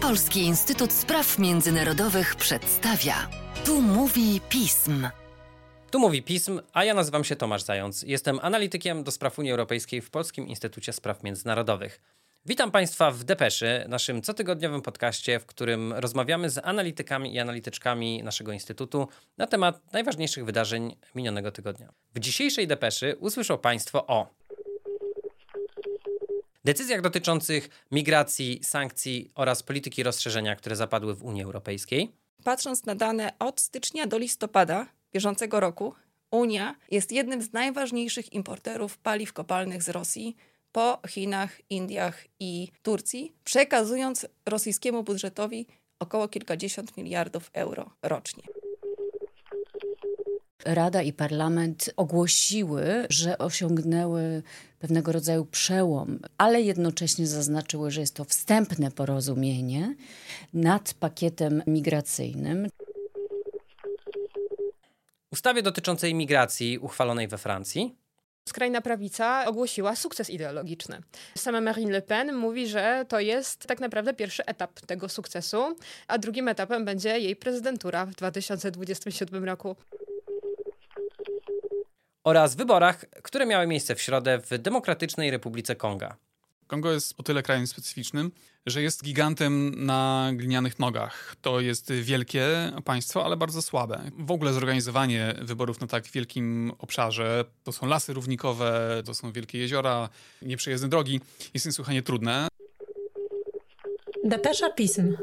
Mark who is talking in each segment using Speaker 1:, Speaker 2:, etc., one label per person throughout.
Speaker 1: Polski Instytut Spraw Międzynarodowych przedstawia. Tu mówi pism.
Speaker 2: Tu mówi pism, a ja nazywam się Tomasz Zając. Jestem analitykiem do spraw Unii Europejskiej w Polskim Instytucie Spraw Międzynarodowych. Witam Państwa w Depeszy, naszym cotygodniowym podcaście, w którym rozmawiamy z analitykami i analityczkami naszego instytutu na temat najważniejszych wydarzeń minionego tygodnia. W dzisiejszej Depeszy usłyszą Państwo o decyzjach dotyczących migracji, sankcji oraz polityki rozszerzenia, które zapadły w Unii Europejskiej.
Speaker 3: Patrząc na dane od stycznia do listopada bieżącego roku, Unia jest jednym z najważniejszych importerów paliw kopalnych z Rosji po Chinach, Indiach i Turcji, przekazując rosyjskiemu budżetowi około kilkadziesiąt miliardów euro rocznie.
Speaker 4: Rada i Parlament ogłosiły, że osiągnęły pewnego rodzaju przełom, ale jednocześnie zaznaczyły, że jest to wstępne porozumienie nad pakietem migracyjnym.
Speaker 2: Ustawie dotyczącej migracji uchwalonej we Francji
Speaker 5: Skrajna prawica ogłosiła sukces ideologiczny. Sama Marine Le Pen mówi, że to jest tak naprawdę pierwszy etap tego sukcesu, a drugim etapem będzie jej prezydentura w 2027 roku
Speaker 2: oraz wyborach, które miały miejsce w środę w Demokratycznej Republice Konga.
Speaker 6: Kongo jest o tyle krajem specyficznym, że jest gigantem na glinianych nogach. To jest wielkie państwo, ale bardzo słabe. W ogóle zorganizowanie wyborów na tak wielkim obszarze, to są lasy równikowe, to są wielkie jeziora, nieprzejezdne drogi, jest niesłychanie trudne.
Speaker 7: Depesza pism.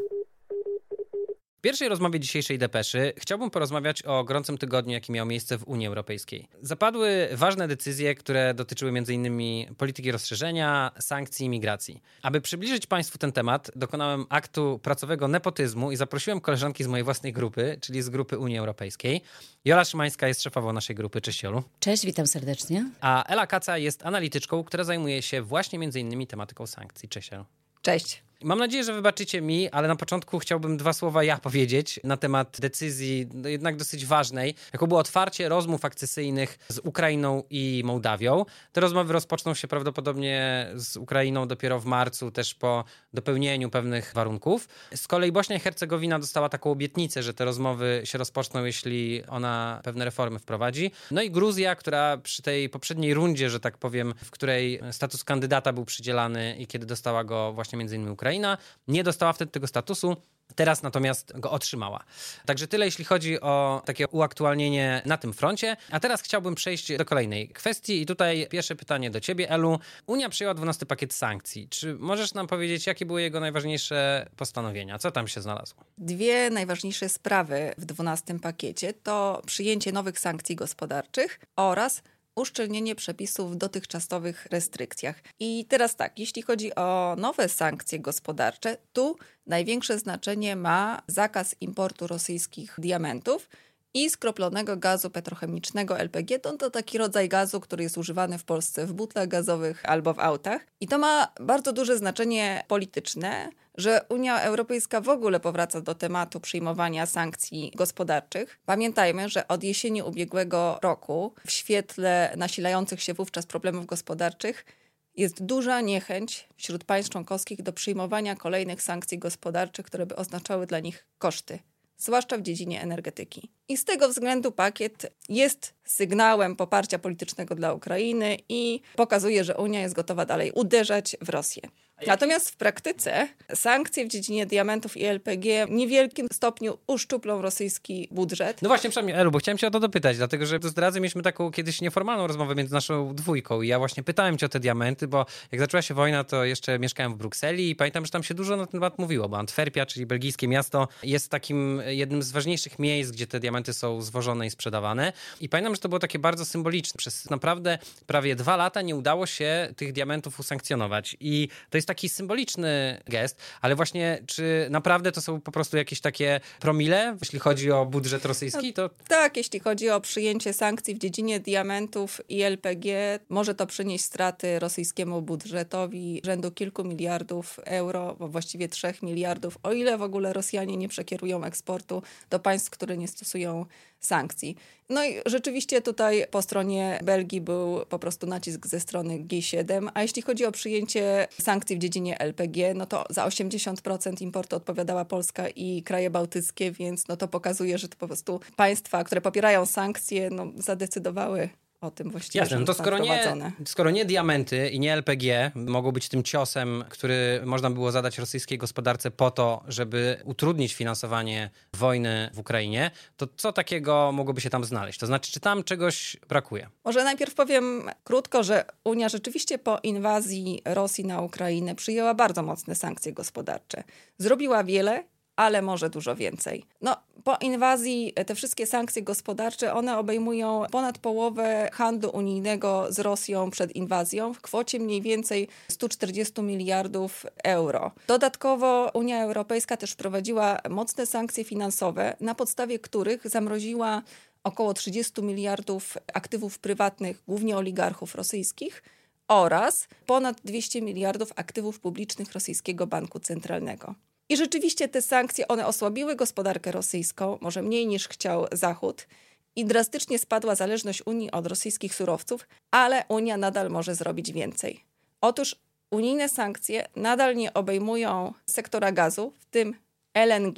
Speaker 2: W pierwszej rozmowie dzisiejszej depeszy chciałbym porozmawiać o gorącym tygodniu, jaki miał miejsce w Unii Europejskiej. Zapadły ważne decyzje, które dotyczyły m.in. polityki rozszerzenia, sankcji i migracji. Aby przybliżyć Państwu ten temat, dokonałem aktu pracowego nepotyzmu i zaprosiłem koleżanki z mojej własnej grupy, czyli z grupy Unii Europejskiej. Jola Szymańska jest szefową naszej grupy. Cześć Jolu.
Speaker 4: Cześć, witam serdecznie.
Speaker 2: A Ela Kaca jest analityczką, która zajmuje się właśnie m.in. tematyką sankcji. Cześć Elu.
Speaker 3: Cześć.
Speaker 2: Mam nadzieję, że wybaczycie mi, ale na początku chciałbym dwa słowa ja powiedzieć na temat decyzji, no jednak dosyć ważnej, jaką było otwarcie rozmów akcesyjnych z Ukrainą i Mołdawią. Te rozmowy rozpoczną się prawdopodobnie z Ukrainą dopiero w marcu, też po dopełnieniu pewnych warunków. Z kolei Bośnia i Hercegowina dostała taką obietnicę, że te rozmowy się rozpoczną, jeśli ona pewne reformy wprowadzi. No i Gruzja, która przy tej poprzedniej rundzie, że tak powiem, w której status kandydata był przydzielany i kiedy dostała go właśnie między innymi Ukraina, Ukraina nie dostała wtedy tego statusu. Teraz natomiast go otrzymała. Także tyle, jeśli chodzi o takie uaktualnienie na tym froncie. A teraz chciałbym przejść do kolejnej kwestii. I tutaj pierwsze pytanie do ciebie, Elu. Unia przyjęła 12 pakiet sankcji. Czy możesz nam powiedzieć, jakie były jego najważniejsze postanowienia? Co tam się znalazło?
Speaker 3: Dwie najważniejsze sprawy w 12 pakiecie to przyjęcie nowych sankcji gospodarczych oraz uszczelnienie przepisów w dotychczasowych restrykcjach. I teraz tak, jeśli chodzi o nowe sankcje gospodarcze, tu największe znaczenie ma zakaz importu rosyjskich diamentów i skroplonego gazu petrochemicznego LPG. To, to taki rodzaj gazu, który jest używany w Polsce w butlach gazowych albo w autach. I to ma bardzo duże znaczenie polityczne, że Unia Europejska w ogóle powraca do tematu przyjmowania sankcji gospodarczych. Pamiętajmy, że od jesieni ubiegłego roku, w świetle nasilających się wówczas problemów gospodarczych, jest duża niechęć wśród państw członkowskich do przyjmowania kolejnych sankcji gospodarczych, które by oznaczały dla nich koszty zwłaszcza w dziedzinie energetyki. I z tego względu pakiet jest sygnałem poparcia politycznego dla Ukrainy i pokazuje, że Unia jest gotowa dalej uderzać w Rosję. Natomiast w praktyce sankcje w dziedzinie diamentów i LPG w niewielkim stopniu uszczuplą rosyjski budżet.
Speaker 2: No właśnie, przynajmniej Elu, bo chciałem cię o to dopytać, dlatego że zdradzę, mieliśmy taką kiedyś nieformalną rozmowę między naszą dwójką i ja właśnie pytałem cię o te diamenty, bo jak zaczęła się wojna, to jeszcze mieszkałem w Brukseli i pamiętam, że tam się dużo na ten temat mówiło, bo Antwerpia, czyli belgijskie miasto, jest takim jednym z ważniejszych miejsc, gdzie te diamenty są zwożone i sprzedawane. I pamiętam, że to było takie bardzo symboliczne. Przez naprawdę prawie dwa lata nie udało się tych diamentów usankcjonować i to jest taki symboliczny gest, ale właśnie czy naprawdę to są po prostu jakieś takie promile, jeśli chodzi o budżet rosyjski? To...
Speaker 3: Tak, jeśli chodzi o przyjęcie sankcji w dziedzinie diamentów i LPG, może to przynieść straty rosyjskiemu budżetowi rzędu kilku miliardów euro, bo właściwie trzech miliardów, o ile w ogóle Rosjanie nie przekierują eksportu do państw, które nie stosują sankcji. No i rzeczywiście tutaj po stronie Belgii był po prostu nacisk ze strony G7, a jeśli chodzi o przyjęcie sankcji w dziedzinie LPG, no to za 80% importu odpowiadała Polska i kraje bałtyckie, więc no to pokazuje, że to po prostu państwa, które popierają sankcje, no zadecydowały o tym właściwie.
Speaker 2: Jasne, no to skoro nie, skoro nie diamenty i nie LPG mogą być tym ciosem, który można było zadać rosyjskiej gospodarce po to, żeby utrudnić finansowanie wojny w Ukrainie, to co takiego mogłoby się tam znaleźć? To znaczy, czy tam czegoś brakuje?
Speaker 3: Może najpierw powiem krótko, że Unia rzeczywiście po inwazji Rosji na Ukrainę przyjęła bardzo mocne sankcje gospodarcze. Zrobiła wiele, ale może dużo więcej. No, po inwazji te wszystkie sankcje gospodarcze, one obejmują ponad połowę handlu unijnego z Rosją przed inwazją w kwocie mniej więcej 140 miliardów euro. Dodatkowo Unia Europejska też wprowadziła mocne sankcje finansowe, na podstawie których zamroziła około 30 miliardów aktywów prywatnych, głównie oligarchów rosyjskich, oraz ponad 200 miliardów aktywów publicznych rosyjskiego banku centralnego. I rzeczywiście te sankcje, one osłabiły gospodarkę rosyjską, może mniej niż chciał Zachód, i drastycznie spadła zależność Unii od rosyjskich surowców, ale Unia nadal może zrobić więcej. Otóż unijne sankcje nadal nie obejmują sektora gazu, w tym LNG,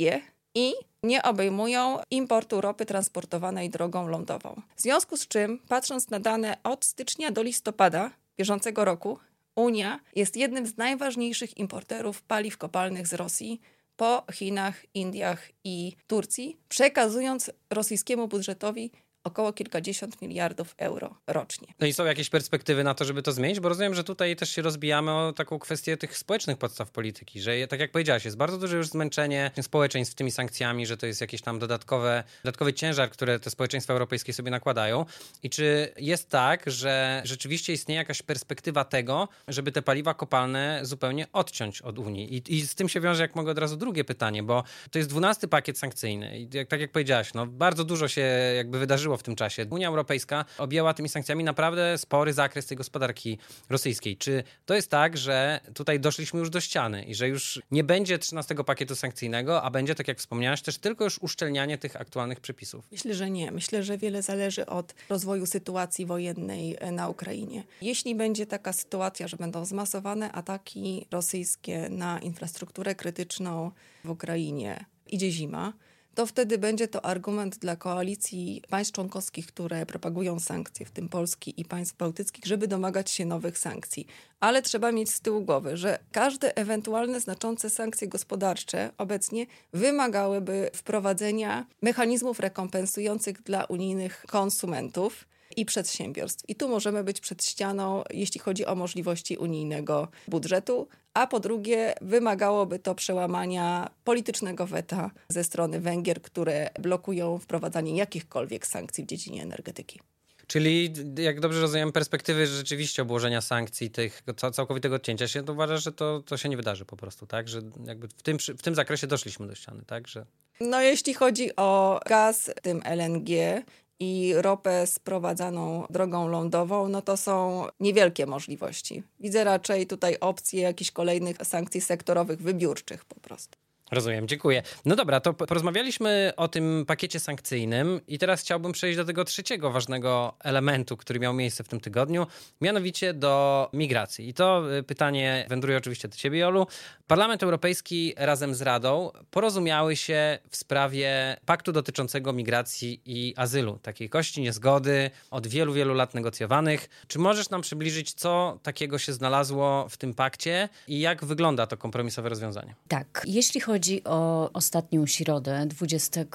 Speaker 3: i nie obejmują importu ropy transportowanej drogą lądową. W związku z czym, patrząc na dane od stycznia do listopada bieżącego roku, Unia jest jednym z najważniejszych importerów paliw kopalnych z Rosji po Chinach, Indiach i Turcji, przekazując rosyjskiemu budżetowi około kilkadziesiąt miliardów euro rocznie.
Speaker 2: No i są jakieś perspektywy na to, żeby to zmienić? Bo rozumiem, że tutaj też się rozbijamy o taką kwestię tych społecznych podstaw polityki, że tak jak powiedziałaś, jest bardzo duże już zmęczenie społeczeństw tymi sankcjami, że to jest jakiś tam dodatkowe, dodatkowy ciężar, które te społeczeństwa europejskie sobie nakładają. I czy jest tak, że rzeczywiście istnieje jakaś perspektywa tego, żeby te paliwa kopalne zupełnie odciąć od Unii? I, i z tym się wiąże, jak mogę od razu drugie pytanie, bo to jest dwunasty pakiet sankcyjny. I jak, tak jak powiedziałaś, no bardzo dużo się jakby wydarzyło w tym czasie. Unia Europejska objęła tymi sankcjami naprawdę spory zakres tej gospodarki rosyjskiej. Czy to jest tak, że tutaj doszliśmy już do ściany i że już nie będzie 13 pakietu sankcyjnego, a będzie, tak jak wspomniałaś, też tylko już uszczelnianie tych aktualnych przepisów?
Speaker 3: Myślę, że nie. Myślę, że wiele zależy od rozwoju sytuacji wojennej na Ukrainie. Jeśli będzie taka sytuacja, że będą zmasowane ataki rosyjskie na infrastrukturę krytyczną w Ukrainie, idzie zima, to wtedy będzie to argument dla koalicji państw członkowskich, które propagują sankcje, w tym Polski i państw bałtyckich, żeby domagać się nowych sankcji. Ale trzeba mieć z tyłu głowy, że każde ewentualne znaczące sankcje gospodarcze obecnie wymagałyby wprowadzenia mechanizmów rekompensujących dla unijnych konsumentów i przedsiębiorstw. I tu możemy być przed ścianą, jeśli chodzi o możliwości unijnego budżetu, a po drugie wymagałoby to przełamania politycznego weta ze strony Węgier, które blokują wprowadzanie jakichkolwiek sankcji w dziedzinie energetyki.
Speaker 2: Czyli, jak dobrze rozumiem, perspektywy rzeczywiście obłożenia sankcji, tych całkowitego odcięcia się, to uważasz, że to, to się nie wydarzy po prostu, tak? Że jakby w tym, w tym zakresie doszliśmy do ściany, tak? Że...
Speaker 3: No, jeśli chodzi o gaz, tym LNG, i ropę sprowadzaną drogą lądową, no to są niewielkie możliwości. Widzę raczej tutaj opcje jakichś kolejnych sankcji sektorowych, wybiórczych po prostu.
Speaker 2: Rozumiem, dziękuję. No dobra, to porozmawialiśmy o tym pakiecie sankcyjnym i teraz chciałbym przejść do tego trzeciego ważnego elementu, który miał miejsce w tym tygodniu, mianowicie do migracji. I to y, pytanie wędruje oczywiście do ciebie, Jolu. Parlament Europejski razem z Radą porozumiały się w sprawie paktu dotyczącego migracji i azylu. Takiej kości niezgody od wielu, wielu lat negocjowanych. Czy możesz nam przybliżyć, co takiego się znalazło w tym pakcie i jak wygląda to kompromisowe rozwiązanie?
Speaker 4: Tak, jeśli chodzi chodzi o ostatnią środę, 20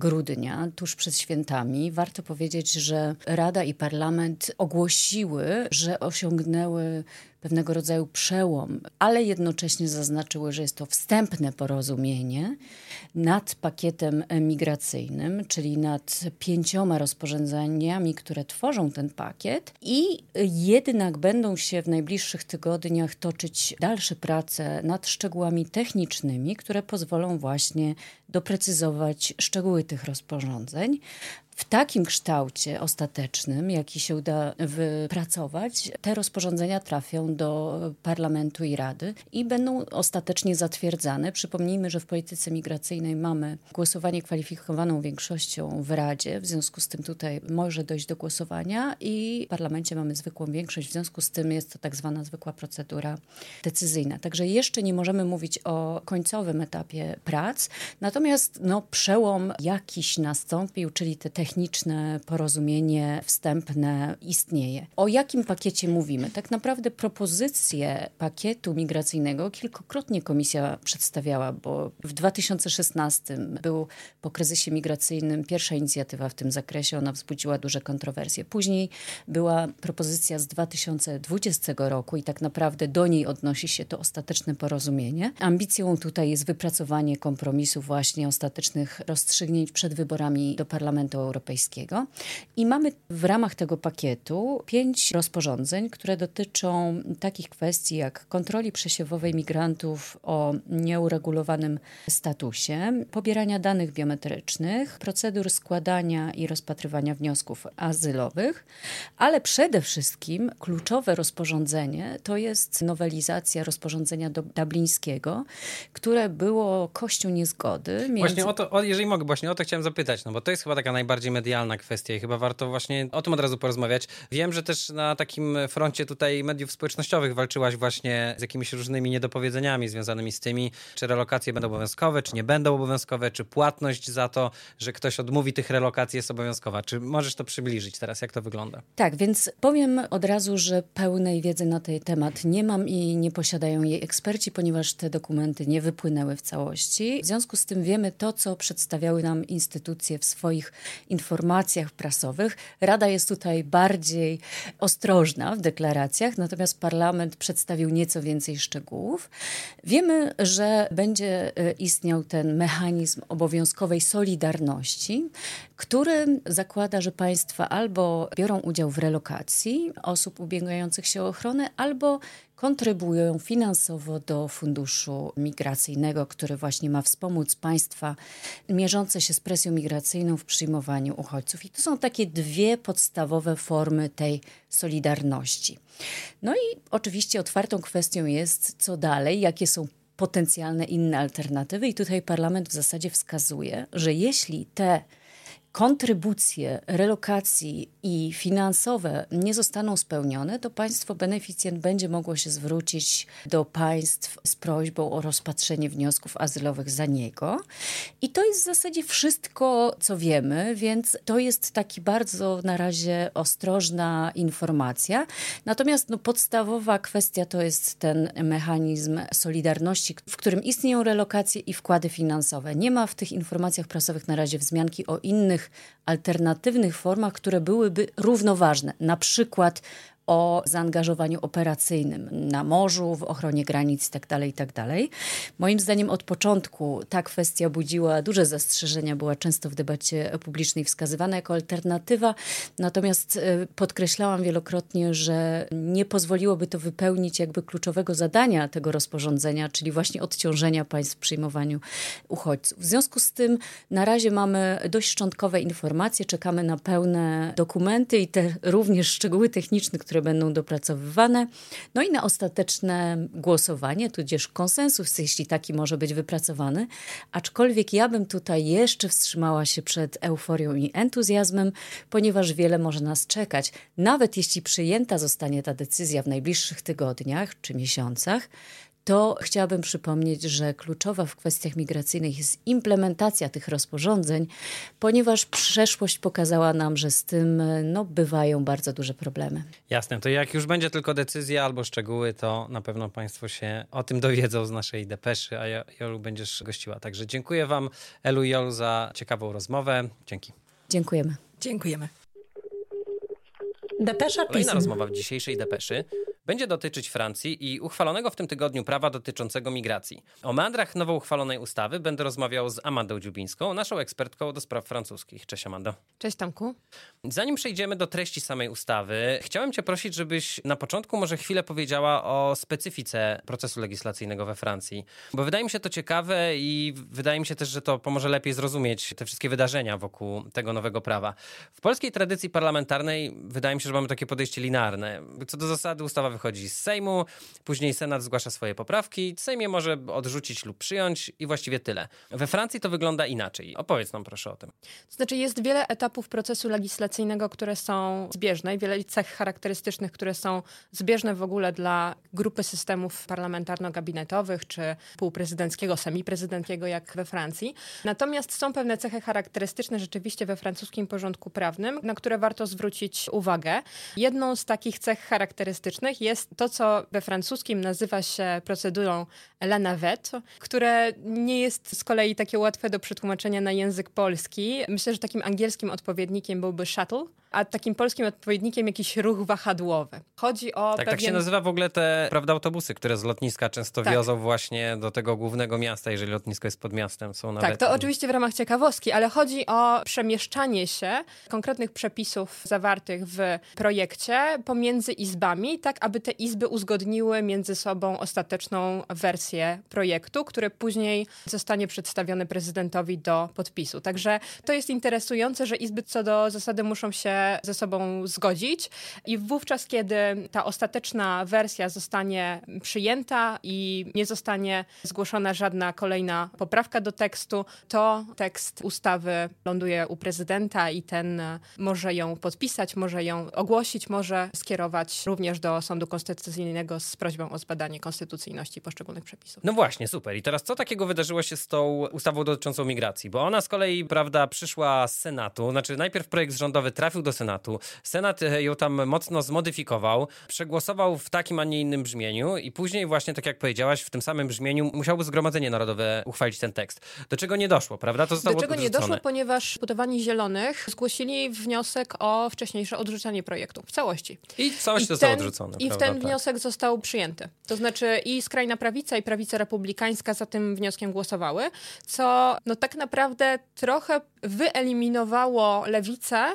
Speaker 4: grudnia, tuż przed świętami, warto powiedzieć, że Rada i Parlament ogłosiły, że osiągnęły pewnego rodzaju przełom, ale jednocześnie zaznaczyły, że jest to wstępne porozumienie nad pakietem migracyjnym, czyli nad pięcioma rozporządzeniami, które tworzą ten pakiet, i jednak będą się w najbliższych tygodniach toczyć dalsze prace nad szczegółami technicznymi, które pozwolą właśnie doprecyzować szczegóły tych rozporządzeń w takim kształcie ostatecznym, jaki się uda wypracować, te rozporządzenia trafią do Parlamentu i Rady i będą ostatecznie zatwierdzane. Przypomnijmy, że w polityce migracyjnej mamy głosowanie kwalifikowaną większością w Radzie, w związku z tym tutaj może dojść do głosowania i w Parlamencie mamy zwykłą większość, w związku z tym jest to tak zwana zwykła procedura decyzyjna. Także jeszcze nie możemy mówić o końcowym etapie prac, natomiast no, przełom jakiś nastąpił, czyli te techniczne porozumienie wstępne istnieje. O jakim pakiecie mówimy? Tak naprawdę propozycję pakietu migracyjnego kilkukrotnie komisja przedstawiała, bo w 2016 był po kryzysie migracyjnym pierwsza inicjatywa w tym zakresie, ona wzbudziła duże kontrowersje. Później była propozycja z 2020 roku i tak naprawdę do niej odnosi się to ostateczne porozumienie. Ambicją tutaj jest wypracowanie kompromisu właśnie ostatecznych rozstrzygnięć przed wyborami do Parlamentu Europejskiego. I mamy w ramach tego pakietu pięć rozporządzeń, które dotyczą takich kwestii jak kontroli przesiewowej migrantów o nieuregulowanym statusie, pobierania danych biometrycznych, procedur składania i rozpatrywania wniosków azylowych, ale przede wszystkim kluczowe rozporządzenie to jest nowelizacja rozporządzenia dublińskiego, które było kością niezgody. Między...
Speaker 2: Właśnie o to, o, jeżeli mogę, właśnie o to chciałem zapytać, no bo to jest chyba taka najbardziej medialna kwestia i chyba warto właśnie o tym od razu porozmawiać. Wiem, że też na takim froncie tutaj mediów społecznościowych walczyłaś właśnie z jakimiś różnymi niedopowiedzeniami związanymi z tymi, czy relokacje będą obowiązkowe, czy nie będą obowiązkowe, czy płatność za to, że ktoś odmówi tych relokacji jest obowiązkowa. Czy możesz to przybliżyć teraz, jak to wygląda?
Speaker 4: Tak, więc powiem od razu, że pełnej wiedzy na ten temat nie mam i nie posiadają jej eksperci, ponieważ te dokumenty nie wypłynęły w całości. W związku z tym wiemy to, co przedstawiały nam instytucje w swoich prasowych. Rada jest tutaj bardziej ostrożna w deklaracjach, natomiast parlament przedstawił nieco więcej szczegółów. Wiemy, że będzie e, istniał ten mechanizm obowiązkowej solidarności, który zakłada, że państwa albo biorą udział w relokacji osób ubiegających się o ochronę, albo kontrybują finansowo do funduszu migracyjnego, który właśnie ma wspomóc państwa mierzące się z presją migracyjną w przyjmowaniu uchodźców. I to są takie dwie podstawowe formy tej solidarności. No i oczywiście otwartą kwestią jest, co dalej, jakie są potencjalne inne alternatywy, i tutaj parlament w zasadzie wskazuje, że jeśli te kontrybucje relokacji i finansowe nie zostaną spełnione, to państwo beneficjent będzie mogło się zwrócić do państw z prośbą o rozpatrzenie wniosków azylowych za niego. I to jest w zasadzie wszystko, co wiemy, więc to jest taki bardzo na razie ostrożna informacja. Natomiast no, podstawowa kwestia to jest ten mechanizm solidarności, w którym istnieją relokacje i wkłady finansowe. Nie ma w tych informacjach prasowych na razie wzmianki o innych alternatywnych formach, które byłyby równoważne. Na przykład o zaangażowaniu operacyjnym na morzu, w ochronie granic itd., tak itd. Tak Moim zdaniem od początku ta kwestia budziła duże zastrzeżenia, była często w debacie publicznej wskazywana jako alternatywa, natomiast e, podkreślałam wielokrotnie, że nie pozwoliłoby to wypełnić jakby kluczowego zadania tego rozporządzenia, czyli właśnie odciążenia państw w przyjmowaniu uchodźców. W związku z tym na razie mamy dość szczątkowe informacje, czekamy na pełne dokumenty i te również szczegóły techniczne, które które będą dopracowywane. No i na ostateczne głosowanie, tudzież konsensus, jeśli taki może być wypracowany. Aczkolwiek ja bym tutaj jeszcze wstrzymała się przed euforią i entuzjazmem, ponieważ wiele może nas czekać. Nawet jeśli przyjęta zostanie ta decyzja w najbliższych tygodniach czy miesiącach, to chciałabym przypomnieć, że kluczowa w kwestiach migracyjnych jest implementacja tych rozporządzeń, ponieważ przeszłość pokazała nam, że z tym no, bywają bardzo duże problemy.
Speaker 2: Jasne, to jak już będzie tylko decyzja albo szczegóły, to na pewno Państwo się o tym dowiedzą z naszej depeszy, a Jolu będziesz gościła. Także dziękuję Wam, Elu i Jolu, za ciekawą rozmowę. Dzięki.
Speaker 4: Dziękujemy.
Speaker 3: Dziękujemy.
Speaker 1: Depesza
Speaker 2: Kolejna rozmowa w dzisiejszej depeszy będzie dotyczyć Francji i uchwalonego w tym tygodniu prawa dotyczącego migracji. O meandrach nowo uchwalonej ustawy będę rozmawiał z Amandą Dziubińską, naszą ekspertką do spraw francuskich. Cześć Amando.
Speaker 5: Cześć Tomku.
Speaker 2: Zanim przejdziemy do treści samej ustawy, chciałem cię prosić, żebyś na początku może chwilę powiedziała o specyfice procesu legislacyjnego we Francji, bo wydaje mi się to ciekawe i wydaje mi się też, że to pomoże lepiej zrozumieć te wszystkie wydarzenia wokół tego nowego prawa. W polskiej tradycji parlamentarnej wydaje mi się, że mamy takie podejście linearne. Co do zasady ustawa wychodzi z Sejmu, później Senat zgłasza swoje poprawki, Sejm je może odrzucić lub przyjąć i właściwie tyle. We Francji to wygląda inaczej. Opowiedz nam proszę o tym.
Speaker 5: Znaczy jest wiele etapów procesu legislacyjnego, które są zbieżne i wiele cech charakterystycznych, które są zbieżne w ogóle dla grupy systemów parlamentarno-gabinetowych czy półprezydenckiego, semiprezydenckiego jak we Francji. Natomiast są pewne cechy charakterystyczne rzeczywiście we francuskim porządku prawnym, na które warto zwrócić uwagę. Jedną z takich cech charakterystycznych jest to, co we francuskim nazywa się procedurą la navette, które nie jest z kolei takie łatwe do przetłumaczenia na język polski. Myślę, że takim angielskim odpowiednikiem byłby shuttle, a takim polskim odpowiednikiem jakiś ruch wahadłowy. Chodzi o
Speaker 2: Tak,
Speaker 5: pewien...
Speaker 2: tak się nazywa w ogóle te, prawda, autobusy, które z lotniska często
Speaker 5: Tak.
Speaker 2: wiozą właśnie do tego głównego miasta, jeżeli lotnisko jest pod miastem. Są nawet...
Speaker 5: Tak, to oczywiście w ramach ciekawostki, ale chodzi o przemieszczanie się konkretnych przepisów zawartych w projekcie pomiędzy izbami, tak aby te izby uzgodniły między sobą ostateczną wersję projektu, który później zostanie przedstawiony prezydentowi do podpisu. Także to jest interesujące, że izby co do zasady muszą się ze sobą zgodzić i wówczas, kiedy ta ostateczna wersja zostanie przyjęta i nie zostanie zgłoszona żadna kolejna poprawka do tekstu, to tekst ustawy ląduje u prezydenta i ten może ją podpisać, może ją ogłosić, może skierować również do Sądu Konstytucyjnego z prośbą o zbadanie konstytucyjności poszczególnych przepisów.
Speaker 2: No właśnie, super. I teraz co takiego wydarzyło się z tą ustawą dotyczącą migracji? Bo ona z kolei, prawda, przyszła z Senatu. Znaczy najpierw projekt rządowy trafił do Senatu. Senat ją tam mocno zmodyfikował, przegłosował w takim, a nie innym brzmieniu i później właśnie, tak jak powiedziałaś, w tym samym brzmieniu musiałoby Zgromadzenie Narodowe uchwalić ten tekst. Do czego nie doszło, prawda? To zostało
Speaker 5: Do czego nie
Speaker 2: odrzucone.
Speaker 5: doszło, ponieważ deputowani Zielonych zgłosili wniosek o wcześniejsze odrzucenie projektu w całości.
Speaker 2: I całość
Speaker 5: I
Speaker 2: zostało
Speaker 5: ten-
Speaker 2: odrzucone.
Speaker 5: I w
Speaker 2: prawda?
Speaker 5: ten
Speaker 2: Tak.
Speaker 5: wniosek został przyjęty. To znaczy i skrajna prawica, i prawica republikańska za tym wnioskiem głosowały, co no tak naprawdę trochę wyeliminowało lewicę,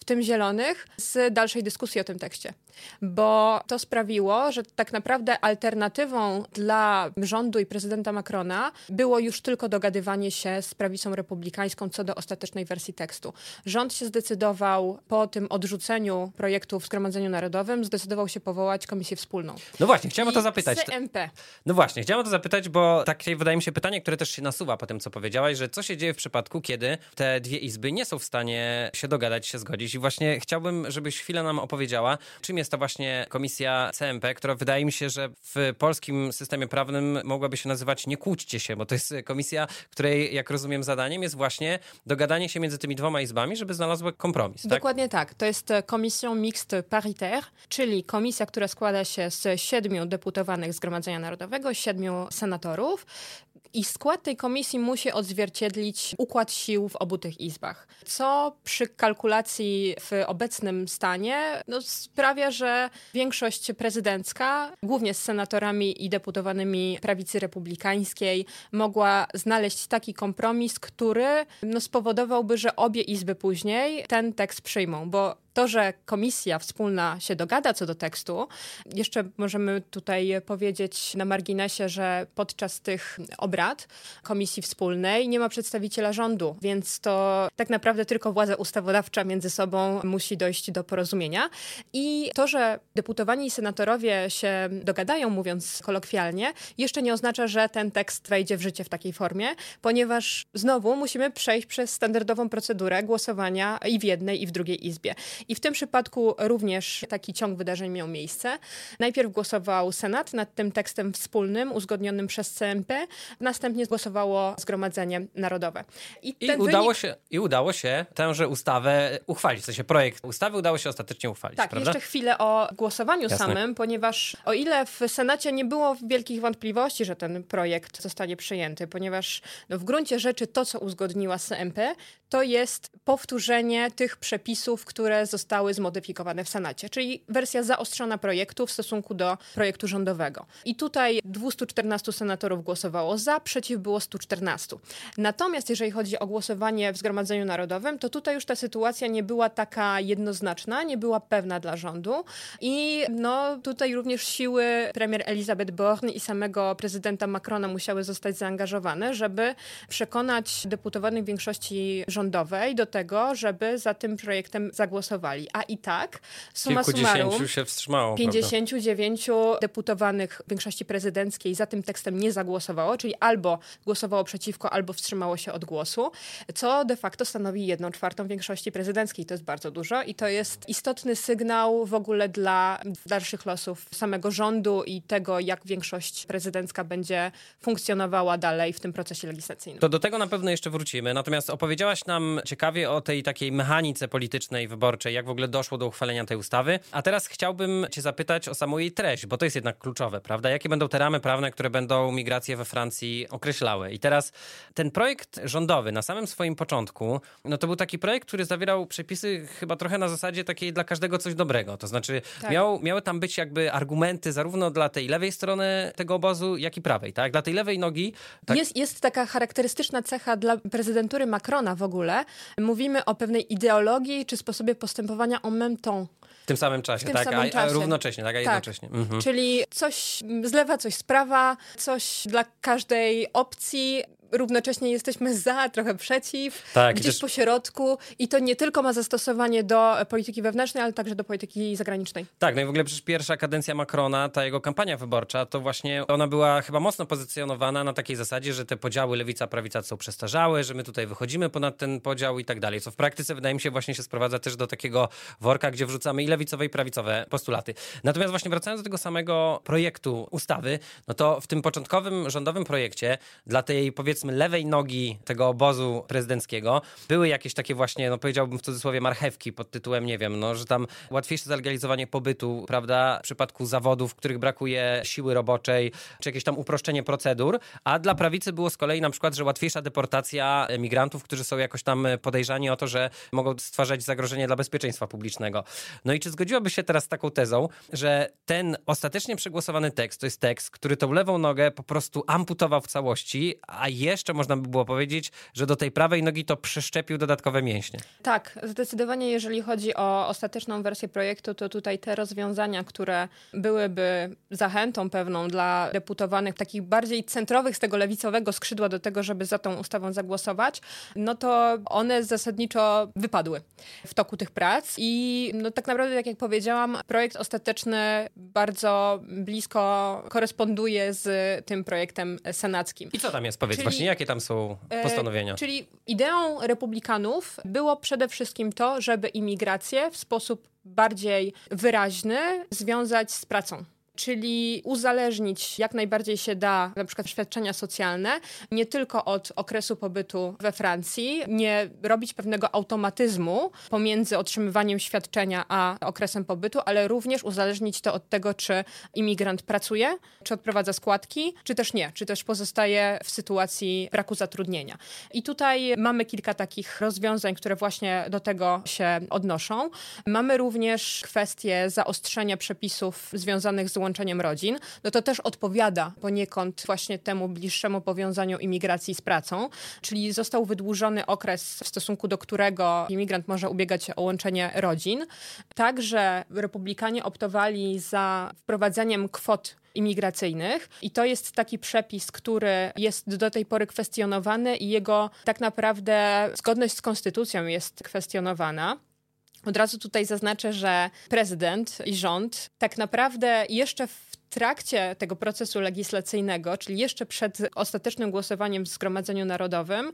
Speaker 5: w tym zielonych, z dalszej dyskusji o tym tekście. Bo to sprawiło, że tak naprawdę alternatywą dla rządu i prezydenta Macrona było już tylko dogadywanie się z prawicą republikańską co do ostatecznej wersji tekstu. Rząd się zdecydował po tym odrzuceniu projektu w Zgromadzeniu Narodowym, zdecydował się powołać Komisję Wspólną.
Speaker 2: No właśnie, chciałem o to
Speaker 5: I
Speaker 2: zapytać.
Speaker 5: CMP.
Speaker 2: No właśnie, chciałem o to zapytać, bo takie wydaje mi się pytanie, które też się nasuwa po tym, co powiedziałaś, że co się dzieje w przypadku, kiedy te dwie izby nie są w stanie się dogadać, się zgodzić. I właśnie chciałbym, żebyś chwilę nam opowiedziała, czym jest ta właśnie komisja CMP, która wydaje mi się, że w polskim systemie prawnym mogłaby się nazywać Nie kłóćcie się, bo to jest komisja, której, jak rozumiem, zadaniem jest właśnie dogadanie się między tymi dwoma izbami, żeby znalazły kompromis. Tak?
Speaker 5: Dokładnie tak. To jest e, Commission Mixte Paritaire, czyli komisja, która składa się z siedmiu deputowanych Zgromadzenia Narodowego, siedmiu senatorów. I skład tej komisji musi odzwierciedlić układ sił w obu tych izbach. Co przy kalkulacji w obecnym stanie no, sprawia, że większość prezydencka, głównie z senatorami i deputowanymi prawicy republikańskiej, mogła znaleźć taki kompromis, który no, spowodowałby, że obie izby później ten tekst przyjmą, bo to, że komisja wspólna się dogada co do tekstu, jeszcze możemy tutaj powiedzieć na marginesie, że podczas tych obrad komisji wspólnej nie ma przedstawiciela rządu, więc to tak naprawdę tylko władza ustawodawcza między sobą musi dojść do porozumienia. I to, że deputowani i senatorowie się dogadają, mówiąc kolokwialnie, jeszcze nie oznacza, że ten tekst wejdzie w życie w takiej formie, ponieważ znowu musimy przejść przez standardową procedurę głosowania i w jednej, i w drugiej izbie. I w tym przypadku również taki ciąg wydarzeń miał miejsce. Najpierw głosował Senat nad tym tekstem wspólnym, uzgodnionym przez CMP, następnie głosowało Zgromadzenie Narodowe.
Speaker 2: I
Speaker 5: ten
Speaker 2: udało,
Speaker 5: wynik-
Speaker 2: się, I udało się tęże ustawę uchwalić, w sensie projekt ustawy udało się ostatecznie uchwalić,
Speaker 5: Tak,
Speaker 2: prawda?
Speaker 5: jeszcze chwilę o głosowaniu
Speaker 2: Jasne.
Speaker 5: samym, ponieważ o ile w Senacie nie było wielkich wątpliwości, że ten projekt zostanie przyjęty, ponieważ no, w gruncie rzeczy to, co uzgodniła CMP, to jest powtórzenie tych przepisów, które zostały zmodyfikowane w Senacie, czyli wersja zaostrzona projektu w stosunku do projektu rządowego. I tutaj 214 senatorów głosowało za, przeciw było 114. Natomiast jeżeli chodzi o głosowanie w Zgromadzeniu Narodowym, to tutaj już ta sytuacja nie była taka jednoznaczna, nie była pewna dla rządu i no tutaj również siły premier Elizabeth Born i samego prezydenta Macrona musiały zostać zaangażowane, żeby przekonać deputowanych większości rządowej do tego, żeby za tym projektem zagłosowali. A i tak, summa summarum,
Speaker 2: się wstrzymało.
Speaker 5: 59 prawda? deputowanych większości prezydenckiej za tym tekstem nie zagłosowało, czyli albo głosowało przeciwko, albo wstrzymało się od głosu, co de facto stanowi jedną czwartą większości prezydenckiej. To jest bardzo dużo i to jest istotny sygnał w ogóle dla dalszych losów samego rządu i tego, jak większość prezydencka będzie funkcjonowała dalej w tym procesie legislacyjnym.
Speaker 2: To do tego na pewno jeszcze wrócimy. Natomiast opowiedziałaś nam ciekawie o tej takiej mechanice politycznej, wyborczej, jak w ogóle doszło do uchwalenia tej ustawy. A teraz chciałbym cię zapytać o samą jej treść, bo to jest jednak kluczowe, prawda? Jakie będą te ramy prawne, które będą migrację we Francji określały? I teraz ten projekt rządowy na samym swoim początku, no to był taki projekt, który zawierał przepisy chyba trochę na zasadzie takiej dla każdego coś dobrego. To znaczy tak. miał, miały tam być jakby argumenty zarówno dla tej lewej strony tego obozu, jak i prawej, tak? Dla tej lewej nogi... Tak...
Speaker 5: Jest, jest taka charakterystyczna cecha dla prezydentury Macrona w ogóle. Mówimy o pewnej ideologii czy sposobie postępowania en même temps.
Speaker 2: W tym samym czasie, tym tak? Samym a, czasie. a, równocześnie, tak? A tak. jednocześnie.
Speaker 5: Mhm. Czyli coś z lewa, coś z prawa, coś dla każdej opcji równocześnie jesteśmy za, trochę przeciw, tak, gdzieś też... po środku i to nie tylko ma zastosowanie do polityki wewnętrznej, ale także do polityki zagranicznej.
Speaker 2: Tak, no i w ogóle przecież pierwsza kadencja Macrona, ta jego kampania wyborcza, to właśnie ona była chyba mocno pozycjonowana na takiej zasadzie, że te podziały lewica-prawica są przestarzałe, że my tutaj wychodzimy ponad ten podział i tak dalej, co w praktyce wydaje mi się właśnie się sprowadza też do takiego worka, gdzie wrzucamy i lewicowe i prawicowe postulaty. Natomiast właśnie wracając do tego samego projektu ustawy, no to w tym początkowym rządowym projekcie dla tej powiedzmy powiedzmy lewej nogi tego obozu prezydenckiego były jakieś takie właśnie, no powiedziałbym w cudzysłowie marchewki pod tytułem, nie wiem, no, że tam łatwiejsze zalegalizowanie pobytu, prawda, w przypadku zawodów, w których brakuje siły roboczej, czy jakieś tam uproszczenie procedur, a dla prawicy było z kolei na przykład, że łatwiejsza deportacja migrantów, którzy są jakoś tam podejrzani o to, że mogą stwarzać zagrożenie dla bezpieczeństwa publicznego. No i czy zgodziłaby się teraz z taką tezą, że ten ostatecznie przegłosowany tekst to jest tekst, który tą lewą nogę po prostu amputował w całości, a jeszcze można by było powiedzieć, że do tej prawej nogi to przeszczepił dodatkowe mięśnie.
Speaker 5: Tak, zdecydowanie jeżeli chodzi o ostateczną wersję projektu, to tutaj te rozwiązania, które byłyby zachętą pewną dla deputowanych, takich bardziej centrowych z tego lewicowego skrzydła do tego, żeby za tą ustawą zagłosować, no to one zasadniczo wypadły w toku tych prac i no tak naprawdę, tak jak powiedziałam, projekt ostateczny bardzo blisko koresponduje z tym projektem senackim.
Speaker 2: I co tam jest, powiedz Czyli Właśnie jakie tam są e, postanowienia?
Speaker 5: E, czyli ideą republikanów było przede wszystkim to, żeby imigrację w sposób bardziej wyraźny związać z pracą czyli uzależnić jak najbardziej się da na przykład świadczenia socjalne nie tylko od okresu pobytu we Francji, nie robić pewnego automatyzmu pomiędzy otrzymywaniem świadczenia a okresem pobytu, ale również uzależnić to od tego, czy imigrant pracuje, czy odprowadza składki, czy też nie, czy też pozostaje w sytuacji braku zatrudnienia. I tutaj mamy kilka takich rozwiązań, które właśnie do tego się odnoszą. Mamy również kwestię zaostrzenia przepisów związanych z łączeniem rodzin, no to też odpowiada poniekąd właśnie temu bliższemu powiązaniu imigracji z pracą, czyli został wydłużony okres, w stosunku do którego imigrant może ubiegać się o łączenie rodzin. Także republikanie optowali za wprowadzeniem kwot imigracyjnych i to jest taki przepis, który jest do tej pory kwestionowany i jego tak naprawdę zgodność z konstytucją jest kwestionowana. Od razu tutaj zaznaczę, że prezydent i rząd tak naprawdę jeszcze w trakcie tego procesu legislacyjnego, czyli jeszcze przed ostatecznym głosowaniem w Zgromadzeniu Narodowym,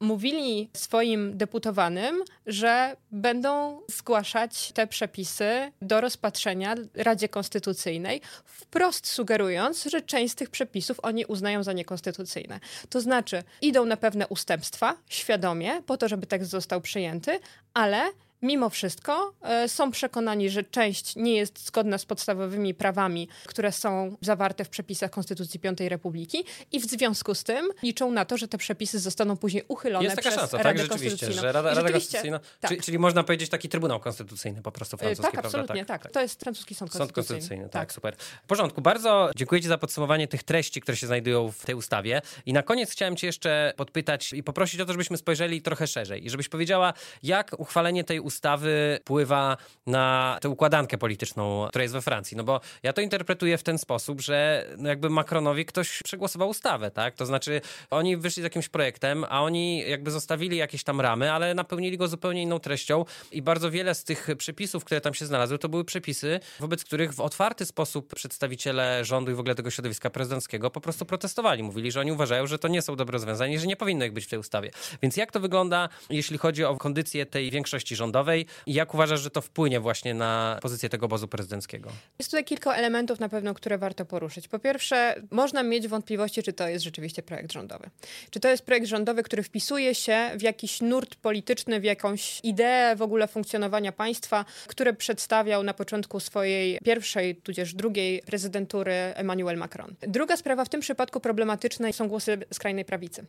Speaker 5: mówili swoim deputowanym, że będą zgłaszać te przepisy do rozpatrzenia Radzie Konstytucyjnej, wprost sugerując, że część z tych przepisów oni uznają za niekonstytucyjne. To znaczy, idą na pewne ustępstwa świadomie, po to, żeby tekst został przyjęty, ale mimo wszystko e, są przekonani, że część nie jest zgodna z podstawowymi prawami, które są zawarte w przepisach Konstytucji Piątej Republiki i w związku z tym liczą na to, że te przepisy zostaną później uchylone
Speaker 2: Jest taka
Speaker 5: przez
Speaker 2: szansa,
Speaker 5: Radę
Speaker 2: tak, rzeczywiście,
Speaker 5: Konstytucyjną.
Speaker 2: że Rada, Rada
Speaker 5: rzeczywiście-
Speaker 2: Konstytucyjna,
Speaker 5: tak.
Speaker 2: czyli, czyli można powiedzieć taki Trybunał Konstytucyjny po prostu
Speaker 5: E,
Speaker 2: francuski,
Speaker 5: Tak,
Speaker 2: prawda?
Speaker 5: absolutnie, tak. To jest francuski sąd
Speaker 2: Sąd
Speaker 5: konstytucyjny.
Speaker 2: Konstytucyjny, tak, super. W porządku, bardzo dziękuję Ci za podsumowanie tych treści, które się znajdują w tej ustawie. I na koniec chciałem Cię jeszcze podpytać i poprosić o to, żebyśmy spojrzeli trochę szerzej i żebyś powiedziała, jak uchwalenie tej ustawy wpływa na tę układankę polityczną, która jest we Francji. No bo ja to interpretuję w ten sposób, że no jakby Macronowi ktoś przegłosował ustawę, tak? To znaczy oni wyszli z jakimś projektem, a oni jakby zostawili jakieś tam ramy, ale napełnili go zupełnie inną treścią i bardzo wiele z tych przepisów, które tam się znalazły, to były przepisy, wobec których w otwarty sposób przedstawiciele rządu i w ogóle tego środowiska prezydenckiego po prostu protestowali. Mówili, że oni uważają, że to nie są dobre rozwiązania i że nie powinno ich być w tej ustawie. Więc jak to wygląda, jeśli chodzi o kondycję tej większości rządowej i jak uważasz, że to wpłynie właśnie na pozycję tego obozu prezydenckiego?
Speaker 5: Jest tutaj kilka elementów na pewno, które warto poruszyć. Po pierwsze, można mieć wątpliwości, czy to jest rzeczywiście projekt rządowy. Czy to jest projekt rządowy, który wpisuje się w jakiś nurt polityczny, w jakąś ideę w ogóle funkcjonowania państwa, które przedstawiał na początku swojej pierwszej, tudzież drugiej prezydentury Emmanuel Macron. Druga sprawa w tym przypadku problematyczna są głosy skrajnej prawicy.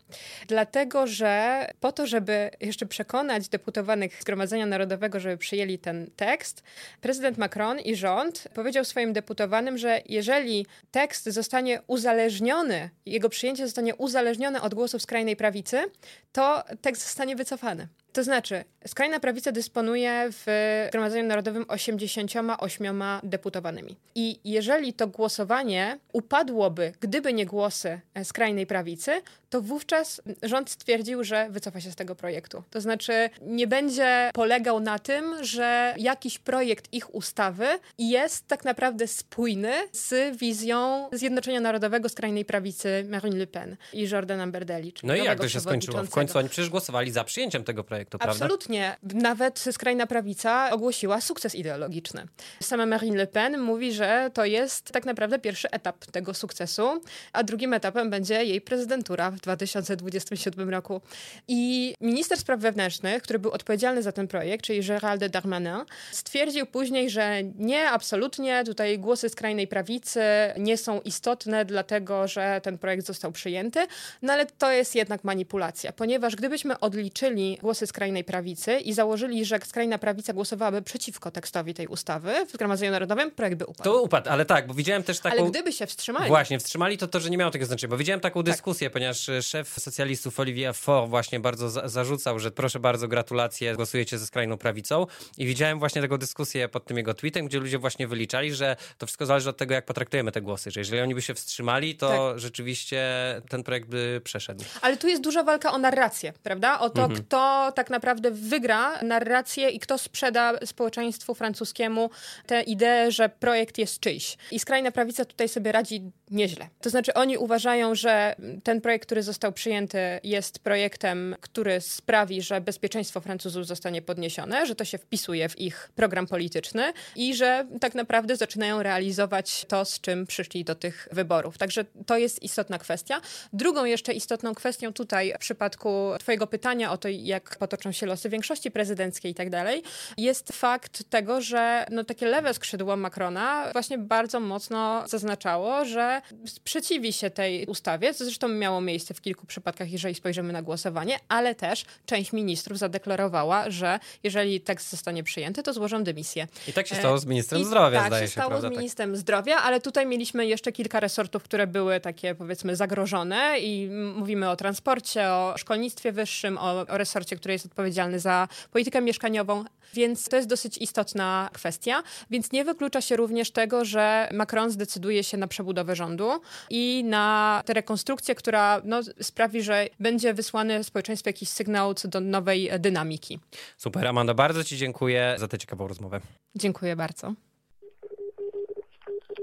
Speaker 5: Dlatego, że po to, żeby jeszcze przekonać deputowanych Zgromadzenia Narodowego, żeby przyjęli ten tekst, prezydent Macron i rząd powiedział swoim deputowanym, że jeżeli tekst zostanie uzależniony, jego przyjęcie zostanie uzależnione od głosów skrajnej prawicy, to tekst zostanie wycofany. To znaczy, skrajna prawica dysponuje w Zgromadzeniu Narodowym 88 deputowanymi. I jeżeli to głosowanie upadłoby, gdyby nie głosy e, skrajnej prawicy, to wówczas rząd stwierdził, że wycofa się z tego projektu. To znaczy, nie będzie polegał na tym, że jakiś projekt ich ustawy jest tak naprawdę spójny z wizją Zjednoczenia Narodowego skrajnej prawicy Marine Le Pen i Jordana Berdeli. czyli
Speaker 2: No i jak to się skończyło? W końcu oni przecież głosowali za przyjęciem tego projektu, prawda?
Speaker 5: Absolutnie. Nawet skrajna prawica ogłosiła sukces ideologiczny. Sama Marine Le Pen mówi, że to jest tak naprawdę pierwszy etap tego sukcesu, a drugim etapem będzie jej prezydentura w 2027 roku. I minister spraw wewnętrznych, który był odpowiedzialny za ten projekt, czyli Gérald Darmanin, stwierdził później, że nie, absolutnie, tutaj głosy skrajnej prawicy nie są istotne, dlatego że ten projekt został przyjęty, no ale to jest jednak manipulacja, ponieważ gdybyśmy odliczyli głosy skrajnej prawicy i założyli, że skrajna prawica głosowałaby przeciwko tekstowi tej ustawy w Zgromadzeniu Narodowym, projekt by upadł.
Speaker 2: To upadł, ale tak, bo widziałem też taką...
Speaker 5: Ale gdyby się wstrzymali,
Speaker 2: Właśnie, wstrzymali to to, że nie miało tego znaczenia, bo widziałem taką dyskusję, ponieważ e, szef socjalistów Olivier Faure właśnie bardzo za zarzucał, że proszę bardzo, gratulacje, głosujecie ze skrajną prawicą i widziałem właśnie taką dyskusję pod tym jego tweetem, gdzie ludzie właśnie wyliczali, że to wszystko zależy od tego, jak potraktujemy te głosy, że jeżeli oni by się wstrzymali, to rzeczywiście ten projekt by przeszedł.
Speaker 5: Ale tu jest duża walka o narrację, prawda? O to, kto tak naprawdę wygra narrację i kto sprzeda społeczeństwu francuskiemu tę ideę, że projekt jest czyjś. I skrajna prawica tutaj sobie radzi nieźle. To znaczy oni uważają, że ten projekt, który został przyjęty jest projektem, który sprawi, że bezpieczeństwo Francuzów zostanie podniesione, że to się wpisuje w ich program polityczny i że tak naprawdę zaczynają realizować to, z czym przyszli do tych wyborów. Także to jest istotna kwestia. Drugą jeszcze istotną kwestią tutaj w przypadku twojego pytania o to, jak potoczą się losy większości prezydenckiej i tak dalej, jest fakt tego, że no, takie lewe skrzydło Macrona właśnie bardzo mocno zaznaczało, że sprzeciwi się tej ustawie, co zresztą miało miejsce w kilku przypadkach, jeżeli spojrzymy na głosowanie, ale też część ministrów zadeklarowała, że jeżeli tekst zostanie przyjęty, to złożą dymisję.
Speaker 2: I tak się
Speaker 5: E,
Speaker 2: stało z ministrem
Speaker 5: I
Speaker 2: zdrowia,
Speaker 5: tak,
Speaker 2: zdaje
Speaker 5: się
Speaker 2: się,
Speaker 5: stało
Speaker 2: prawda?
Speaker 5: z
Speaker 2: Tak.
Speaker 5: ministrem zdrowia, ale tutaj mieliśmy jeszcze kilka resortów, które były takie powiedzmy zagrożone i mówimy o transporcie, o szkolnictwie wyższym, o, o resorcie, który jest odpowiedzialny za politykę mieszkaniową, więc to jest dosyć istotna kwestia. Więc nie wyklucza się również tego, że Macron zdecyduje się na przebudowę rządu i na tę rekonstrukcję, która no, sprawi, że będzie wysłany społeczeństwu jakiś sygnał co do nowej dynamiki.
Speaker 2: Super, Amanda, bardzo Ci dziękuję za tę ciekawą rozmowę.
Speaker 5: Dziękuję bardzo.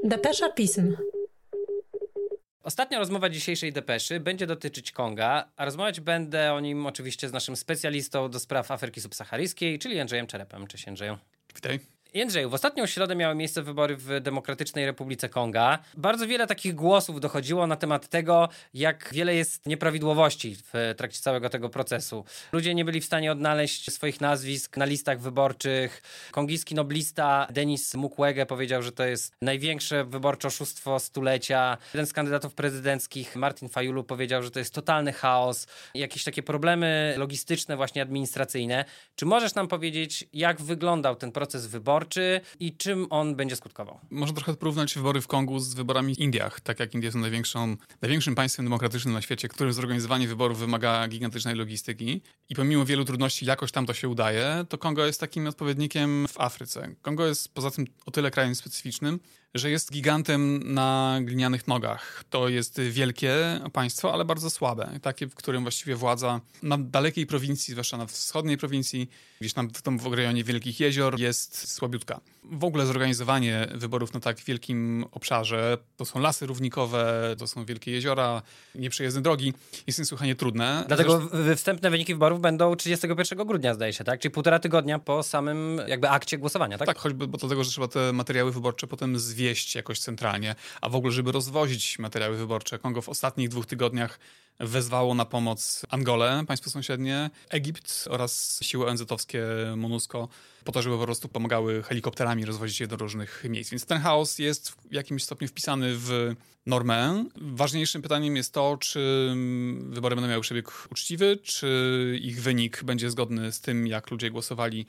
Speaker 7: Depesza Pism.
Speaker 2: Ostatnia rozmowa dzisiejszej depeszy będzie dotyczyć Konga, a rozmawiać będę o nim oczywiście z naszym specjalistą do spraw Afryki Subsaharyjskiej, czyli Jędrzejem Czerepem. Cześć Jędrzeju.
Speaker 6: Witaj.
Speaker 2: Jędrzeju, w ostatnią środę miały miejsce wybory w Demokratycznej Republice Konga. Bardzo wiele takich głosów dochodziło na temat tego, jak wiele jest nieprawidłowości w trakcie całego tego procesu. Ludzie nie byli w stanie odnaleźć swoich nazwisk na listach wyborczych. Kongijski noblista Denis Mukwege powiedział, że to jest największe wyborcze oszustwo stulecia. Jeden z kandydatów prezydenckich, Martin Fayulu, powiedział, że to jest totalny chaos, jakieś takie problemy logistyczne, właśnie administracyjne. Czy możesz nam powiedzieć, jak wyglądał ten proces wyborczy i czym on będzie skutkował?
Speaker 6: Można trochę porównać wybory w Kongu z wyborami w Indiach. Tak jak Indie są największą, największym państwem demokratycznym na świecie, którym zorganizowanie wyborów wymaga gigantycznej logistyki. I pomimo wielu trudności jakoś tam to się udaje, to Kongo jest takim odpowiednikiem w Afryce. Kongo jest poza tym o tyle krajem specyficznym, że jest gigantem na glinianych nogach. To jest wielkie państwo, ale bardzo słabe. Takie, w którym właściwie władza na dalekiej prowincji, zwłaszcza na wschodniej prowincji, gdzieś tam w, tym w rejonie Wielkich Jezior, jest słabiutka. W ogóle zorganizowanie wyborów na tak wielkim obszarze, to są lasy równikowe, to są wielkie jeziora, nieprzejezdne drogi, jest niesłychanie trudne.
Speaker 2: Dlatego Zresztą... wstępne wyniki wyborów będą 31 grudnia, zdaje się, tak? Czyli półtora tygodnia po samym jakby akcie głosowania, tak?
Speaker 6: Tak, choćby bo dlatego, że trzeba te materiały wyborcze potem zwieść jakoś centralnie, a w ogóle, żeby rozwozić materiały wyborcze. Kongo w ostatnich dwóch tygodniach wezwało na pomoc Angolę, państwo sąsiednie, Egipt oraz siły ONZ-owskie MONUSCO po to, żeby po prostu pomagały helikopterami rozwozić je do różnych miejsc. Więc ten chaos jest w jakimś stopniu wpisany w normę. Ważniejszym pytaniem jest to, czy wybory będą miały przebieg uczciwy, czy ich wynik będzie zgodny z tym, jak ludzie głosowali,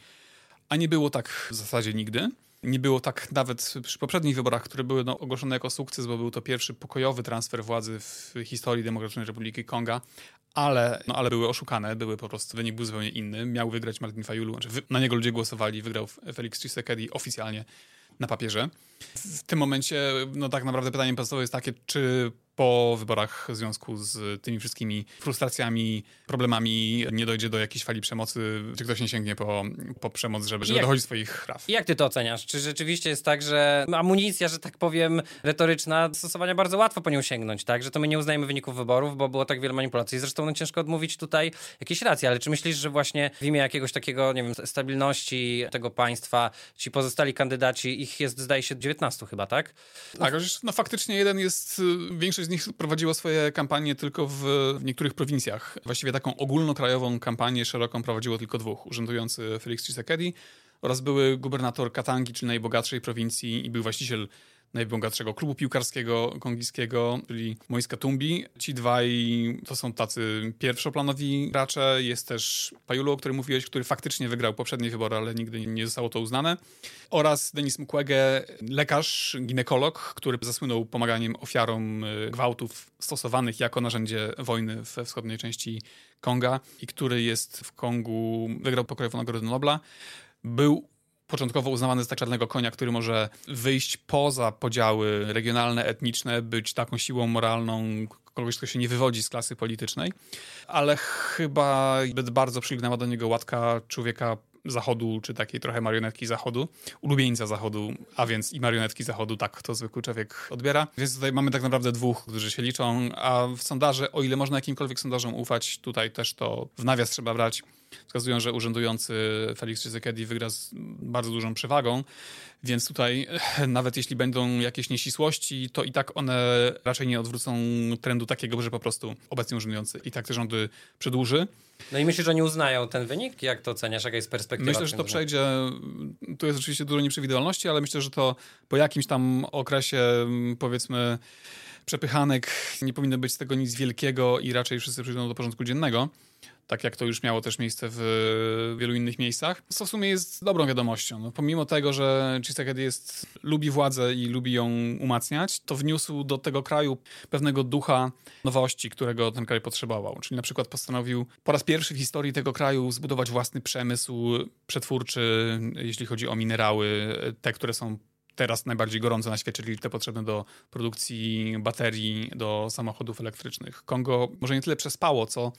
Speaker 6: a nie było tak w zasadzie nigdy. Nie było tak nawet przy poprzednich wyborach, które były no, ogłoszone jako sukces, bo był to pierwszy pokojowy transfer władzy w historii Demokratycznej Republiki Konga, ale, no, ale były oszukane, były po prostu, wynik był zupełnie inny. Miał wygrać Martin Fayulu, znaczy na niego ludzie głosowali, wygrał Felix Tshisekedi oficjalnie na papierze. W tym momencie, no tak naprawdę pytanie podstawowe jest takie, czy po wyborach w związku z tymi wszystkimi frustracjami, problemami nie dojdzie do jakiejś fali przemocy, czy ktoś nie sięgnie po, po przemoc, żeby, żeby jak, dochodzić swoich praw.
Speaker 2: Jak ty to oceniasz? Czy rzeczywiście jest tak, że amunicja, że tak powiem, retoryczna, stosowania bardzo łatwo po nią sięgnąć, tak? Że to my nie uznajemy wyników wyborów, bo było tak wiele manipulacji. Zresztą no, ciężko odmówić tutaj jakiejś racji, ale czy myślisz, że właśnie w imię jakiegoś takiego, nie wiem, stabilności tego państwa ci pozostali kandydaci, ich jest zdaje się 19 chyba, tak?
Speaker 6: Tak, no faktycznie jeden jest, y, większość Większość z nich prowadziło swoje kampanie tylko w, w, niektórych prowincjach. Właściwie taką ogólnokrajową kampanię szeroką prowadziło tylko dwóch. Urzędujący Felix Tshisekedi oraz były gubernator Katangi, czyli najbogatszej prowincji i był właściciel najbogatszego klubu piłkarskiego kongijskiego, czyli Moiska Tumbi. Ci dwaj to są tacy pierwszoplanowi gracze. Jest też Pajulu, o którym mówiłeś, który faktycznie wygrał poprzednie wybory, ale nigdy nie zostało to uznane. Oraz Denis Mukwege, lekarz, ginekolog, który zasłynął pomaganiem ofiarom y, gwałtów stosowanych jako narzędzie wojny we wschodniej części Konga i który jest w Kongu, wygrał pokojową Nagrodę Nobla. Był początkowo uznawany za czarnego konia, który może wyjść poza podziały regionalne, etniczne, być taką siłą moralną, kogoś, kto się nie wywodzi z klasy politycznej, ale chyba bardzo przygnęła do niego łatka człowieka Zachodu, czy takiej trochę marionetki Zachodu, ulubieńca Zachodu, a więc i marionetki Zachodu, tak to zwykły człowiek odbiera. Więc tutaj mamy tak naprawdę dwóch, którzy się liczą, a w sondaże, o ile można jakimkolwiek sondażom ufać, tutaj też to w nawias trzeba brać, wskazują, że urzędujący Felix Tshisekedi wygra z bardzo dużą przewagą, więc tutaj nawet jeśli będą jakieś nieścisłości, to i tak one raczej nie odwrócą trendu takiego, że po prostu obecnie urzędujący i tak te rządy przedłuży.
Speaker 2: No i myślisz, że nie uznają ten wynik? Jak to oceniasz? Jaka jest perspektywa?
Speaker 6: Myślę, że to przejdzie. Tu jest oczywiście dużo nieprzewidywalności, ale myślę, że to po jakimś tam okresie, powiedzmy, przepychanek nie powinno być z tego nic wielkiego i raczej wszyscy przyjdą do porządku dziennego tak jak to już miało też miejsce w wielu innych miejscach, co w sumie jest dobrą wiadomością. No, pomimo tego, że Tshisekedi jest, lubi władzę i lubi ją umacniać, to wniósł do tego kraju pewnego ducha nowości, którego ten kraj potrzebował. Czyli na przykład postanowił po raz pierwszy w historii tego kraju zbudować własny przemysł przetwórczy, jeśli chodzi o minerały, te, które są teraz najbardziej gorące na świecie, czyli te potrzebne do produkcji baterii do samochodów elektrycznych. Kongo może nie tyle przespało, co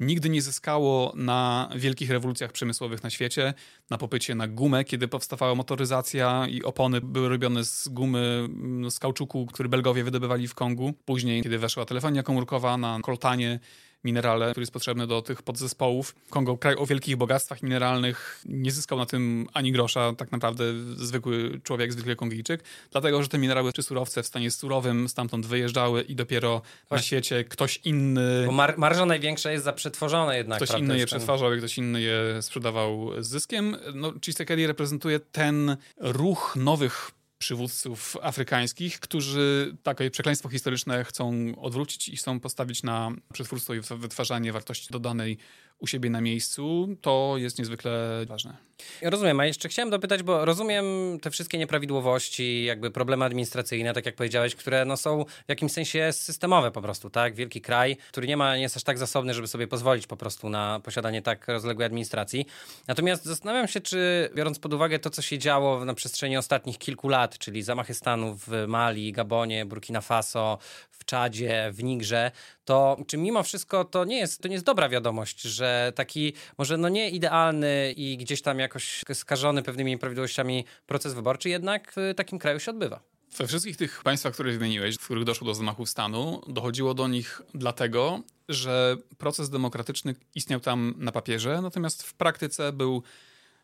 Speaker 6: nigdy nie zyskało na wielkich rewolucjach przemysłowych na świecie, na popycie na gumę, kiedy powstawała motoryzacja i opony były robione z gumy, z kauczuku, który Belgowie wydobywali w Kongu. Później, kiedy weszła telefonia komórkowa na koltanie, minerale, który jest potrzebny do tych podzespołów. Kongo, kraj o wielkich bogactwach mineralnych, nie zyskał na tym ani grosza, tak naprawdę zwykły człowiek, zwykły Kongijczyk, dlatego, że te minerały czy surowce w stanie surowym stamtąd wyjeżdżały i dopiero na świecie ktoś inny...
Speaker 2: Bo mar marża największa jest za przetworzone jednak.
Speaker 6: Ktoś inny je przetwarzał i ktoś inny je sprzedawał z zyskiem. No, Tshisekedi reprezentuje ten ruch nowych przywódców afrykańskich, którzy takie przekleństwo historyczne chcą odwrócić i chcą postawić na przetwórstwo i wytwarzanie wartości dodanej u siebie na miejscu. To jest niezwykle ważne.
Speaker 2: Rozumiem, a jeszcze chciałem dopytać, bo rozumiem te wszystkie nieprawidłowości, jakby problemy administracyjne, tak jak powiedziałeś, które no, są w jakimś sensie systemowe po prostu, tak? Wielki kraj, który nie ma, nie jest aż tak zasobny, żeby sobie pozwolić po prostu na posiadanie tak rozległej administracji. Natomiast zastanawiam się, czy biorąc pod uwagę to, co się działo na przestrzeni ostatnich kilku lat, czyli zamachy stanu w Mali, Gabonie, Burkina Faso, w Czadzie, w Nigrze, to czy mimo wszystko to nie jest, to nie jest dobra wiadomość, że taki może no nie idealny i gdzieś tam jakoś skażony pewnymi nieprawidłowościami proces wyborczy jednak w takim kraju się odbywa.
Speaker 6: We wszystkich tych państwach, które wymieniłeś, w których doszło do zamachów stanu, dochodziło do nich dlatego, że proces demokratyczny istniał tam na papierze, natomiast w praktyce był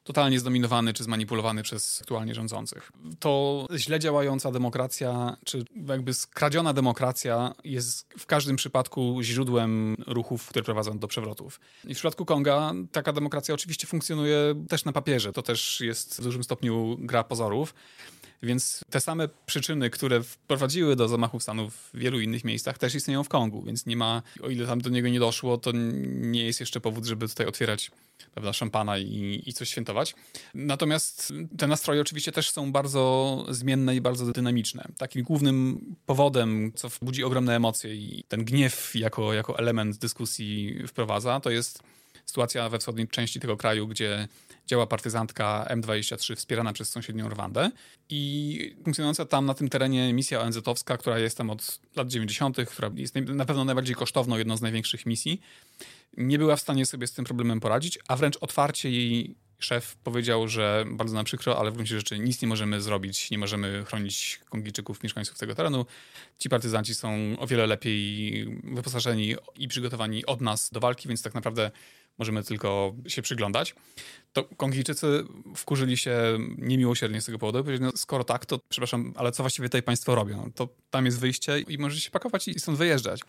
Speaker 6: totalnie zdominowany czy zmanipulowany przez aktualnie rządzących. To źle działająca demokracja, czy jakby skradziona demokracja jest w każdym przypadku źródłem ruchów, które prowadzą do przewrotów. I w przypadku Konga taka demokracja oczywiście funkcjonuje też na papierze. To też jest w dużym stopniu gra pozorów. Więc te same przyczyny, które wprowadziły do zamachów stanu w wielu innych miejscach, też istnieją w Kongu, więc nie ma, o ile tam do niego nie doszło, to nie jest jeszcze powód, żeby tutaj otwierać prawda, szampana i, i coś świętować. Natomiast te nastroje oczywiście też są bardzo zmienne i bardzo dynamiczne. Takim głównym powodem, co budzi ogromne emocje i ten gniew jako, jako element dyskusji wprowadza, to jest sytuacja we wschodniej części tego kraju, gdzie działa partyzantka M23 wspierana przez sąsiednią Rwandę i funkcjonująca tam na tym terenie misja ONZ-owska, która jest tam od lat 90., która jest na pewno najbardziej kosztowną, jedną z największych misji, nie była w stanie sobie z tym problemem poradzić, a wręcz otwarcie jej szef powiedział, że bardzo nam przykro, ale w gruncie rzeczy nic nie możemy zrobić, nie możemy chronić Kongijczyków, mieszkańców tego terenu. Ci partyzanci są o wiele lepiej wyposażeni i przygotowani od nas do walki, więc tak naprawdę możemy tylko się przyglądać. To Kongijczycy wkurzyli się niemiłosiernie z tego powodu. Powiedzieli, no, skoro tak, to przepraszam, ale co właściwie tutaj państwo robią? To tam jest wyjście i możecie się pakować i stąd wyjeżdżać.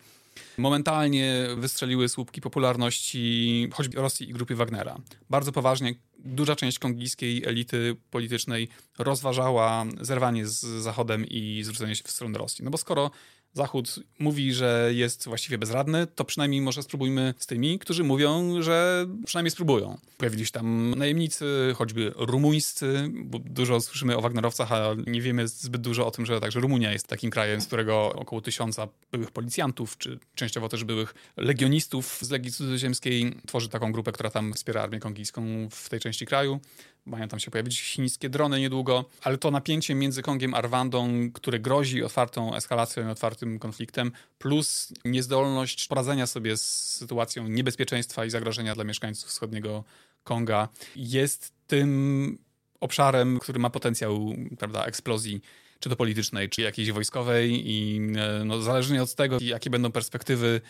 Speaker 6: Momentalnie wystrzeliły słupki popularności choćby Rosji i grupy Wagnera. Bardzo poważnie duża część kongijskiej elity politycznej rozważała zerwanie z Zachodem i zwrócenie się w stronę Rosji. No bo skoro Zachód mówi, że jest właściwie bezradny, to przynajmniej może spróbujmy z tymi, którzy mówią, że przynajmniej spróbują. Pojawili się tam najemnicy, choćby rumuńscy, bo dużo słyszymy o Wagnerowcach, a nie wiemy zbyt dużo o tym, że także Rumunia jest takim krajem, z którego około tysiąca byłych policjantów, czy częściowo też byłych legionistów z Legii Cudzoziemskiej tworzy taką grupę, która tam wspiera armię kongijską w tej części kraju. Mają tam się pojawić chińskie drony niedługo, ale to napięcie między Kongiem a Rwandą, które grozi otwartą eskalacją i otwartym konfliktem, plus niezdolność poradzenia sobie z sytuacją niebezpieczeństwa i zagrożenia dla mieszkańców wschodniego Konga, jest tym obszarem, który ma potencjał prawda, eksplozji czy to politycznej, czy jakiejś wojskowej i e, no, zależnie od tego, jakie będą perspektywy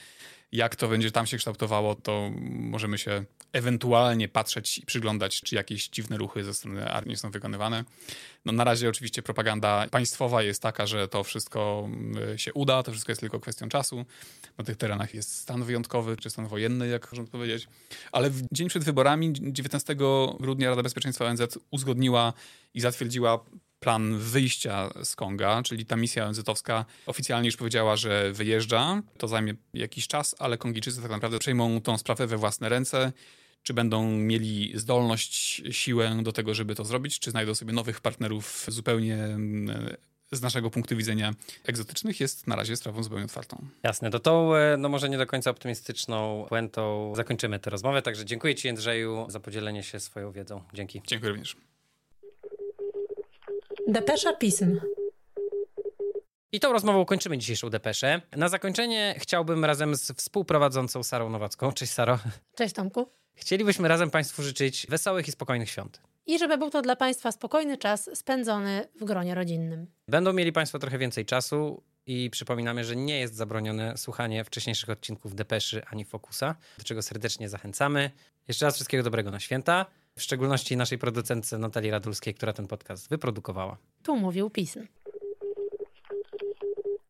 Speaker 6: jak to będzie tam się kształtowało, to możemy się ewentualnie patrzeć i przyglądać, czy jakieś dziwne ruchy ze strony armii są wykonywane. No, na razie oczywiście propaganda państwowa jest taka, że to wszystko y, się uda, to wszystko jest tylko kwestią czasu. Na tych terenach jest stan wyjątkowy, czy stan wojenny, jak można powiedzieć. Ale w dzień przed wyborami, 19 grudnia Rada Bezpieczeństwa ONZ uzgodniła i zatwierdziła plan wyjścia z Konga, czyli ta misja ONZ-owska oficjalnie już powiedziała, że wyjeżdża. To zajmie jakiś czas, ale Kongijczycy tak naprawdę przejmą tą sprawę we własne ręce. Czy będą mieli zdolność, siłę do tego, żeby to zrobić, czy znajdą sobie nowych partnerów zupełnie mm, z naszego punktu widzenia egzotycznych, jest na razie sprawą zupełnie otwartą.
Speaker 2: Jasne, to tą, e, no może nie do końca optymistyczną puentą zakończymy tę rozmowę, także dziękuję Ci Jędrzeju za podzielenie się swoją wiedzą. Dzięki.
Speaker 6: Dziękuję również.
Speaker 7: Depesza pism.
Speaker 2: I tą rozmową kończymy dzisiejszą depeszę. Na zakończenie chciałbym razem z współprowadzącą Sarą Nowacką, cześć Saro,
Speaker 7: Cześć Tomku.
Speaker 2: chcielibyśmy razem Państwu życzyć wesołych i spokojnych świąt.
Speaker 7: I żeby był to dla Państwa spokojny czas spędzony w gronie rodzinnym.
Speaker 2: Będą mieli Państwo trochę więcej czasu i przypominamy, że nie jest zabronione słuchanie wcześniejszych odcinków Depeszy ani Fokusa, do czego serdecznie zachęcamy. Jeszcze raz wszystkiego dobrego na święta, w szczególności naszej producentce Natalii Radulskiej, która ten podcast wyprodukowała.
Speaker 7: Tu mówił pism.